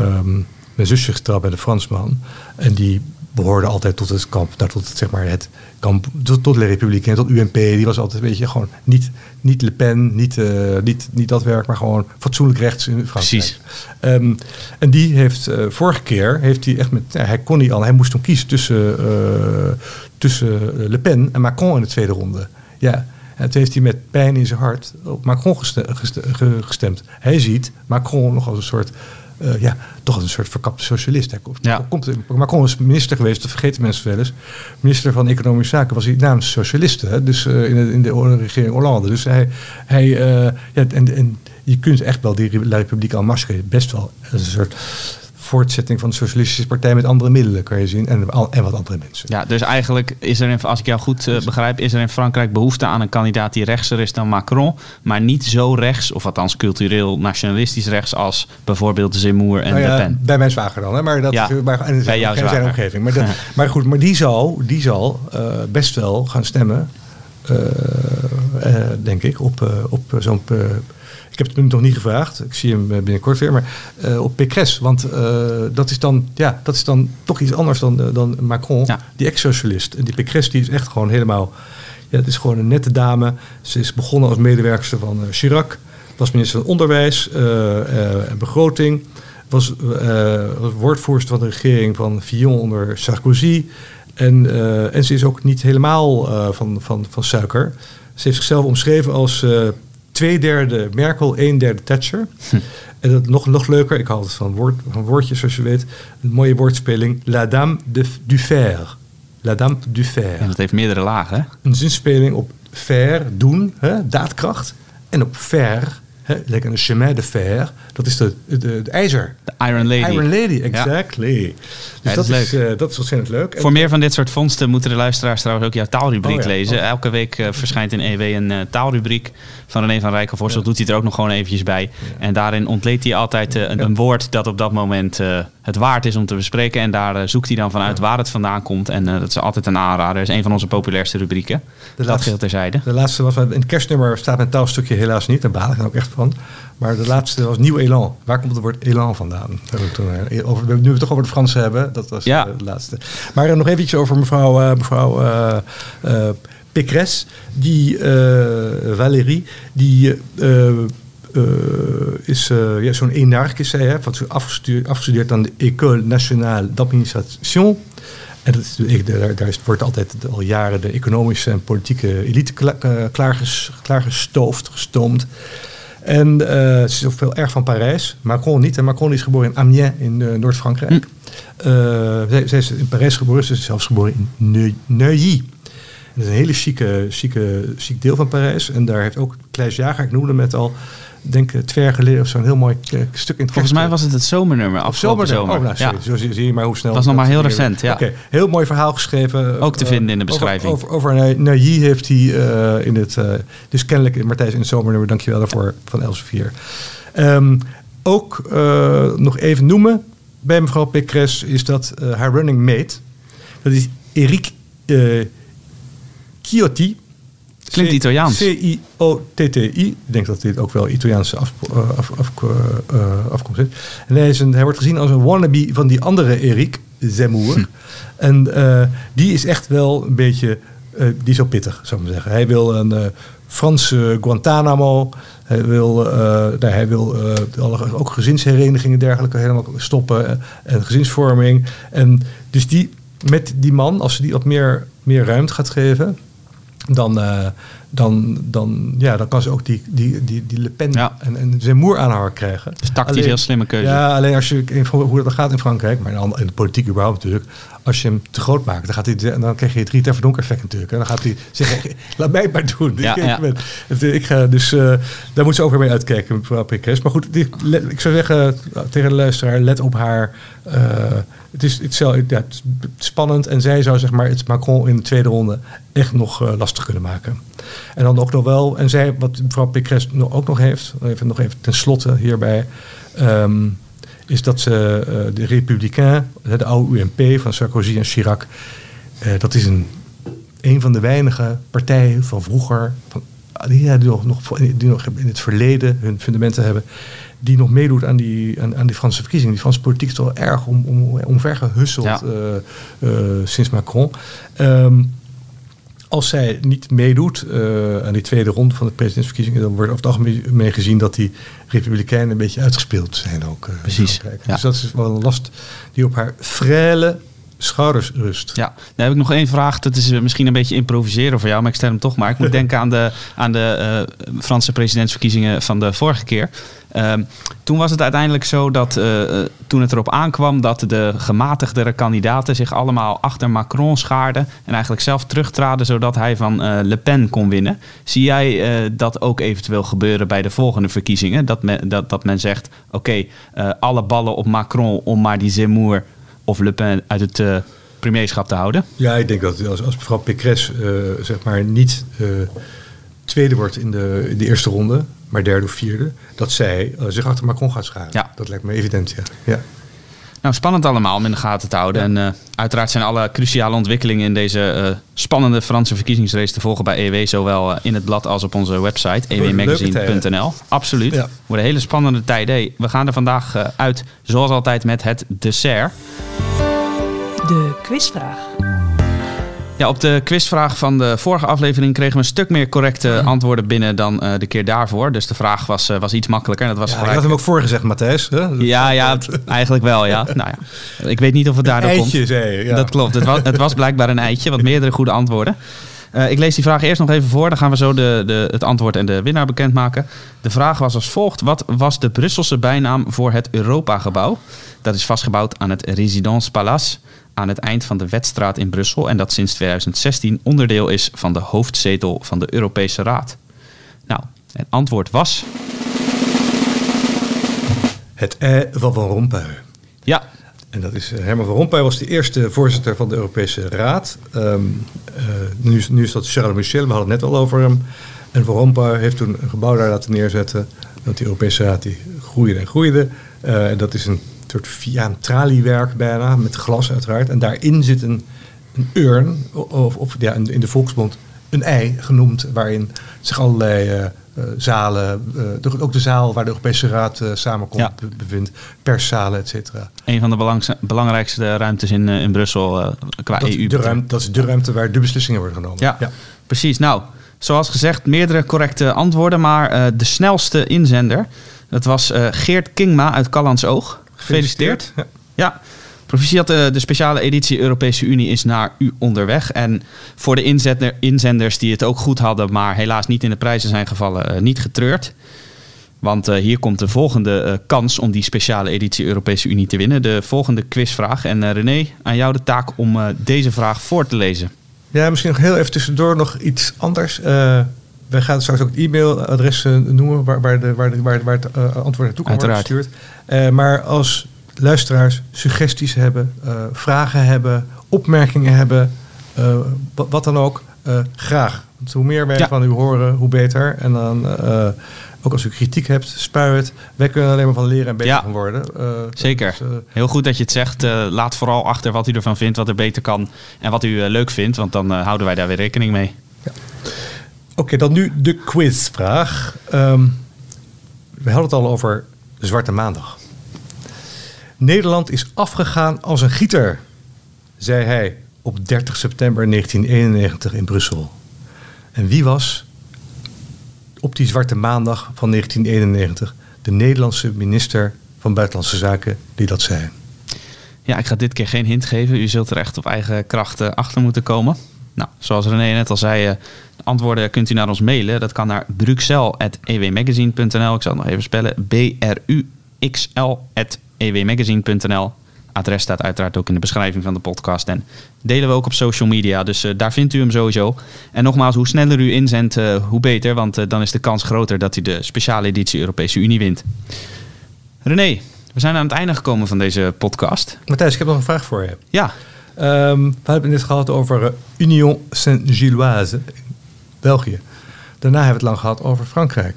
um, mijn zusje getrouwd bij de Fransman. En die behoorde altijd tot het kamp, nou, tot het, zeg maar het kamp, tot, tot de Republiek en tot UMP. Die was altijd een beetje gewoon niet, niet Le Pen, niet, uh, niet, niet dat werk, maar gewoon fatsoenlijk rechts in Frankrijk. Precies. Um, en die heeft uh, vorige keer, heeft hij echt met, hij kon niet al, hij moest toen kiezen tussen, uh, tussen Le Pen en Macron in de tweede ronde. Ja, en toen heeft hij met pijn in zijn hart op Macron gestemd. Hij ziet Macron nog als een soort, uh, ja, toch een soort verkapte socialist. Hij komt, ja. komt, Macron is minister geweest, dat vergeten mensen wel eens. Minister van Economische Zaken was hij namens socialisten, hè? dus uh, in, de, in de regering Hollande. Dus hij, hij uh, ja, en, en je kunt echt wel die Republiek Marche best wel een soort voortzetting van de Socialistische Partij met andere middelen, kan je zien. En, en wat andere mensen. Ja, dus eigenlijk is er, in, als ik jou goed uh, begrijp, is er in Frankrijk behoefte aan een kandidaat die rechtser is dan Macron. Maar niet zo rechts, of althans cultureel nationalistisch rechts, als bijvoorbeeld Zemmour en nou ja, Le Pen. Bij mijn zwager dan, hè? maar dat ja, is maar, en bij jouw zijn, zijn omgeving. Maar, dat, <laughs> maar goed, maar die zal, die zal uh, best wel gaan stemmen, uh, denk ik, op, op zo'n ik heb het hem nog niet gevraagd. Ik zie hem binnenkort weer. Maar uh, op Pécresse. Want uh, dat, is dan, ja, dat is dan toch iets anders dan, uh, dan Macron. Ja. Die ex-socialist. En die Pécresse die is echt gewoon helemaal... Ja, het is gewoon een nette dame. Ze is begonnen als medewerkster van Chirac. Was minister van Onderwijs en Begroting. Was, was woordvoerster van de regering van Fillon onder Sarkozy. En, en ze is ook niet helemaal van, van, van suiker. Ze heeft zichzelf omschreven als twee derde Merkel, een derde Thatcher. Hm. En dat nog, nog leuker, ik hou het van, woord, van woordjes zoals je weet. Een mooie woordspeling. La dame de, du fer. La dame du fer. En dat heeft meerdere lagen. Een zinspeling op fer, doen, hè, daadkracht. En op fer, hè, lekker een chemin de fer. Dat is de, de, de ijzer. De Iron Lady. Iron Lady, exactly. Ja. Dus ja, dat, dat, is, uh, dat is ontzettend leuk. Voor meer van dit soort vondsten moeten de luisteraars trouwens ook jouw taalrubriek Oh lezen. oh. Elke week uh, verschijnt in EW een uh, taalrubriek van René van Rijkenvorstel. Ja. Doet hij er ook nog gewoon eventjes bij. En daarin ontleedt hij altijd een, een, woord dat op dat moment het waard is om te bespreken. En daar uh, zoekt hij dan vanuit waar het vandaan komt. En dat is altijd een aanrader. Dat is een van onze populairste rubrieken. De dat terzijde. De laatste was, in het kerstnummer staat mijn taalstukje helaas niet. Daar baal ik dan ook echt van. Maar de laatste was Nieuw Elan. Waar komt het woord elan vandaan? We toen, over, nu we het toch over de Fransen hebben. Dat was ja. de laatste. Maar nog eventjes over mevrouw, mevrouw uh, Pécresse, die uh, Valérie, die uh, uh, is ja, zo'n enarch, is zij, hè, van afgestudeerd, afgestudeerd aan de École Nationale d'Administration. En dat is, daar, daar wordt altijd al jaren de economische en politieke elite klaarges, klaargestoofd, gestoomd. En uh, ze is ook veel erg van Parijs. Macron niet. En Macron is geboren in Amiens in uh, Noord-Frankrijk. Hm. Uh, zij, zij, is in Parijs geboren. Ze is zelfs geboren in Neuilly. Dat is een hele chique, chique, chic deel van Parijs. En daar heeft ook Kleis Jager, ik noemde hem net al, denk ik twee jaar geleden of zo'n heel mooi uh, stuk in het Volgens mij was het het zomernummer, afgelopen zomer. Oh, nou, sorry. Ja. Zo zie, zie, je maar hoe snel... Dat was nog maar heel recent, ja. Oké, okay. heel mooi verhaal geschreven. Ook te uh, vinden in de beschrijving. Over, over, heeft hij uh, in het... dus kennelijk in Martijs in het zomernummer, dankjewel daarvoor, van Elsevier. Um, ook nog even noemen bij mevrouw Pécresse is dat haar running mate, dat is Eric Chiotti. Klinkt Italiaans. C-I-O-T-T-I. Ik denk dat dit ook wel Italiaanse af, af, af, uh, afkomst is. En hij, is een, hij wordt gezien als een wannabe van die andere Erik Zemmour. Hm. En uh, die is echt wel een beetje... Uh, die is ook pittig, zou ik maar zeggen. Hij wil een Franse Guantanamo. Hij wil, nou, hij wil ook gezinsherenigingen en dergelijke helemaal stoppen. En gezinsvorming. En dus die, met die man, als ze die wat meer, meer ruimte gaat geven dan, eh, dan, dan, ja, dan kan ze ook die, die, die, die Le Pen Ja. en, en Zemmour aanhanger krijgen. Dus tactisch Alleen- heel slimme keuze. Ja, alleen als je in- hoe dat gaat in Frankrijk, maar in de politiek überhaupt natuurlijk. Als je hem te groot maakt, dan, gaat hij, dan krijg je het Rita Verdonk effect natuurlijk. En dan gaat hij zeggen, <laughs> laat mij maar doen. Ja, <laughs> ik, ja. het- ik ga, dus eh, daar moet ze ook weer mee uitkijken, mevrouw Pécresse. Maar goed, die- ik zou zeggen tegen de luisteraar, let op haar. eh, het, is, het, spannend en zij zou zeg maar, het Macron in de tweede ronde echt nog eh, lastig kunnen maken. En dan ook nog wel, en zij, wat mevrouw Pécresse ook nog heeft, even, nog even tenslotte hierbij, ehm, is dat ze eh, de Republikein, de oude UMP van Sarkozy en Chirac, eh, dat is een, een van de weinige partijen van vroeger, van, die, nog, die nog in het verleden hun fundamenten hebben, die nog meedoet aan die, aan, aan die Franse verkiezingen. Die Franse politiek is toch wel erg om, om, omvergehusseld Ja. eh, eh, sinds Macron. Ehm, als zij niet meedoet eh, aan die tweede ronde van de presidentsverkiezingen, dan wordt over het algemeen gezien dat die Republikeinen een beetje uitgespeeld zijn ook. Precies, Frankrijk. ja. Dus dat is wel een last die op haar frêle schouders rust. Ja, dan heb ik nog één vraag. Dat is eh, misschien een beetje improviseren voor jou, maar ik stel hem toch maar. Ik moet <laughs> denken aan de, aan de eh, Franse presidentsverkiezingen van de vorige keer. Ehm, toen was het uiteindelijk zo dat eh, toen het erop aankwam dat de gematigdere kandidaten zich allemaal achter Macron schaarden en eigenlijk zelf terugtraden zodat hij van Le Pen kon winnen. Zie jij dat ook eventueel gebeuren bij de volgende verkiezingen? Dat men, dat, dat men zegt, oké, alle ballen op Macron om maar die Zemmour of Le Pen uit het eh, premierschap te houden? Ja, ik denk dat als, als mevrouw Pécresse eh, zeg maar niet eh, tweede wordt in de, in de eerste ronde, maar derde of vierde, dat zij zich achter Macron gaat scharen. Ja. Dat lijkt me evident, ja. ja. Nou, spannend allemaal om in de gaten te houden. En eh, uiteraard zijn alle cruciale ontwikkelingen in deze eh, spannende Franse verkiezingsrace te volgen bij EW. Zowel eh, in het blad als op onze website E ewmagazine.nl. Absoluut. Ja. Worden hele spannende tijden. Hey, we gaan er vandaag uit, zoals altijd, met het dessert. De quizvraag. Ja, op de quizvraag van de vorige aflevering kregen we een stuk meer correcte antwoorden binnen dan eh, de keer daarvoor. Dus de vraag was, eh, was iets makkelijker. En dat was ja ik gelijk... had hem ook voorgezegd, Matthijs. Hè? Ja, ja, <laughs> eigenlijk wel, ja. Nou ja. Ik weet niet of het daardoor komt. Eitje, zei je. Ja. Dat klopt. Het was, het was blijkbaar een eitje, wat meerdere goede antwoorden. Eh, ik lees die vraag eerst nog even voor. Dan gaan we zo de, de, het antwoord en de winnaar bekendmaken. De vraag was als volgt. Wat was de Brusselse bijnaam voor het Europagebouw? Dat is vastgebouwd aan het Résidence Palace aan het eind van de Wetstraat in Brussel. En dat sinds 2016 onderdeel is van de hoofdzetel van de Europese Raad. Nou, het antwoord was... Het ei van Van Rompuy. Ja, En dat is, eh, Herman van Rompuy was de eerste voorzitter van de Europese Raad. Ehm, eh, nu, nu is dat Charles Michel, we hadden het net al over hem. En Van Rompuy heeft toen een gebouw daar laten neerzetten. Want die Europese Raad die groeide en groeide. Eh, en dat is een soort via een traliewerk bijna, met glas uiteraard. En daarin zit een, een urn, of, of ja, in, de volksmond een ei genoemd, waarin zich allerlei zalen, eh, de- ook de zaal waar de Europese Raad eh, samenkomt, Ja. bevindt, perszalen, et cetera. een van de belangrijkste ruimtes in, eh, in Brussel eh, qua Dat, EU. de ruimte, dat is de ruimte waar de beslissingen worden genomen. Ja, precies. Nou, zoals gezegd, meerdere correcte antwoorden, maar eh, de snelste inzender, dat was eh, Geert Kingma uit Callandsoog. Gefeliciteerd. Ja. Ja, proficiat, eh, de speciale editie Europese Unie is naar u onderweg. En voor de inzender, inzenders die het ook goed hadden, maar helaas niet in de prijzen zijn gevallen, eh, niet getreurd. Want eh, hier komt de volgende kans om die speciale editie Europese Unie te winnen. De volgende quizvraag. En eh, René, aan jou de taak om deze vraag voor te lezen. Ja, misschien nog heel even tussendoor nog iets anders. Wij gaan straks ook het e-mailadres eh, noemen waar, waar, de, waar, de, waar, waar het antwoord naartoe kan worden gestuurd. Maar als luisteraars suggesties hebben, eh, vragen hebben, opmerkingen hebben, eh, wat, wat dan ook, eh, graag. Want hoe meer wij Ja. van u horen, hoe beter. En dan ook als u kritiek hebt, spuit het. Wij kunnen alleen maar van leren en beter Ja. van worden. Zeker. dus, Heel goed dat je het zegt. Laat vooral achter wat u ervan vindt, wat er beter kan en wat u leuk vindt. Want dan houden wij daar weer rekening mee. Oké, dan nu de quizvraag. Ehm, we hadden het al over Zwarte Maandag. Nederland is afgegaan als een gieter, zei hij op 30 september 1991 in Brussel. En wie was op die Zwarte Maandag van 1991 de Nederlandse minister van Buitenlandse Zaken die dat zei? Ja, ik ga dit keer geen hint geven. U zult er echt op eigen kracht eh, achter moeten komen. Nou, zoals René net al zei, uh, antwoorden kunt u naar ons mailen. Dat kan naar bruxelles.ewmagazine.nl. Ik zal het nog even spellen. B-R-U-X-L.ewmagazine.nl. Adres staat uiteraard ook in de beschrijving van de podcast. En delen we ook op social media. Dus uh, daar vindt u hem sowieso. En nogmaals, hoe sneller u inzendt, uh, hoe beter. Want uh, dan is de kans groter dat u de speciale editie Europese Unie wint. René, we zijn aan het einde gekomen van deze podcast. Matthijs, ik heb nog een vraag voor je. Ja. Um, we hebben het net gehad over Union Saint-Gilloise in België. Daarna hebben we het lang gehad over Frankrijk.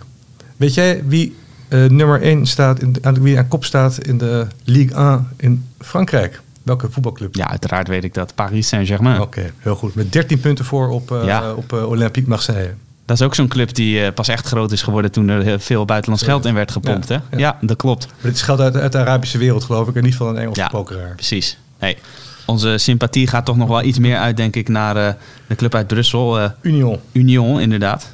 Weet jij wie uh, nummer 1 staat, in, aan, wie aan kop staat in de Ligue 1 in Frankrijk? Welke voetbalclub? Ja, uiteraard weet ik dat. Paris Saint-Germain. Oké, okay, heel goed. Met 13 punten voor op, uh, ja. op uh, Olympique Marseille. Dat is ook zo'n club die pas echt groot is geworden toen er veel buitenlands geld in werd gepompt. Ja, hè? Ja. ja dat klopt. Maar dit is geld uit, uit, de Arabische wereld, geloof ik, en niet van een Engelse ja, pokeraar. Precies. Hey, onze sympathie gaat toch nog wel iets meer uit, denk ik, naar de club uit Brussel. Union. Union, inderdaad.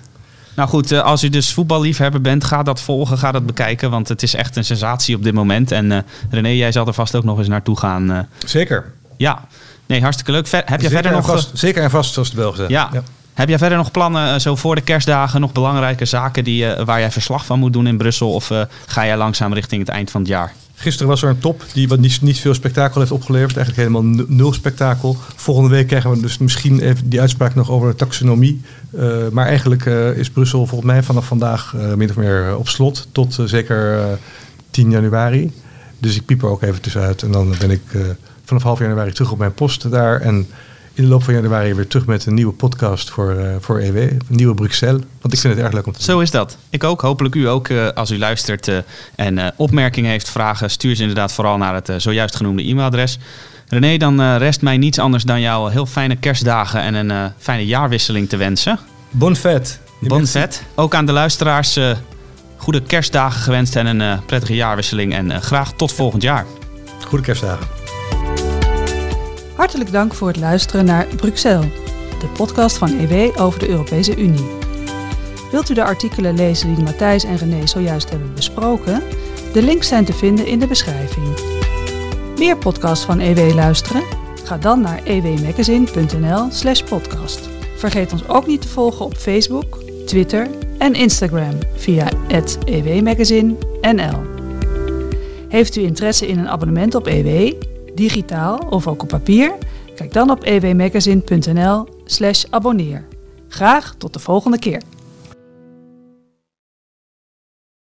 Nou goed, uh, als u dus voetballiefhebber bent, ga dat volgen, ga dat bekijken. Want het is echt een sensatie op dit moment. En René, jij zal er vast ook nog eens naartoe gaan. Zeker. Ja, nee, hartstikke leuk. Ver, heb je zeker verder nog... Vast, zeker en vast, zoals de Belgen zeggen. Ja. ja. Heb jij verder nog plannen, zo voor de kerstdagen, nog belangrijke zaken die, waar jij verslag van moet doen in Brussel? Of ga jij langzaam richting het eind van het jaar? Gisteren was er een top die wat niet, niet veel spektakel heeft opgeleverd. Eigenlijk helemaal nul spektakel. Volgende week krijgen we dus misschien even die uitspraak nog over de taxonomie. Uh, maar eigenlijk uh, is Brussel volgens mij vanaf vandaag uh, min of meer op slot. Tot zeker 10 januari. Dus ik piep er ook even tussenuit. En dan ben ik vanaf half januari terug op mijn post daar. En in de loop van januari weer terug met een nieuwe podcast voor, uh, voor EW. Een nieuwe Bruxelles. Want ik vind het erg leuk om te Zo doen. is dat. Ik ook. Hopelijk u ook uh, als u luistert uh, en opmerkingen heeft, vragen. Stuur ze inderdaad vooral naar het zojuist genoemde e-mailadres. René, dan rest mij niets anders dan jou heel fijne kerstdagen en een fijne jaarwisseling te wensen. Bon fête. Bon fête. Ook aan de luisteraars goede kerstdagen gewenst en een prettige jaarwisseling. En graag tot volgend jaar. Goede kerstdagen. Hartelijk dank voor het luisteren naar Bruxelles, de podcast van EW over de Europese Unie. Wilt u de artikelen lezen die Matthijs en René zojuist hebben besproken? De links zijn te vinden in de beschrijving. Meer podcasts van EW luisteren? Ga dan naar ewmagazine.nl/slash podcast. Vergeet ons ook niet te volgen op Facebook, Twitter en Instagram via ewmagazine.nl. Heeft u interesse in een abonnement op EW? Digitaal of ook op papier? Kijk dan op ewmagazine.nl/slash abonneer. Graag tot de volgende keer.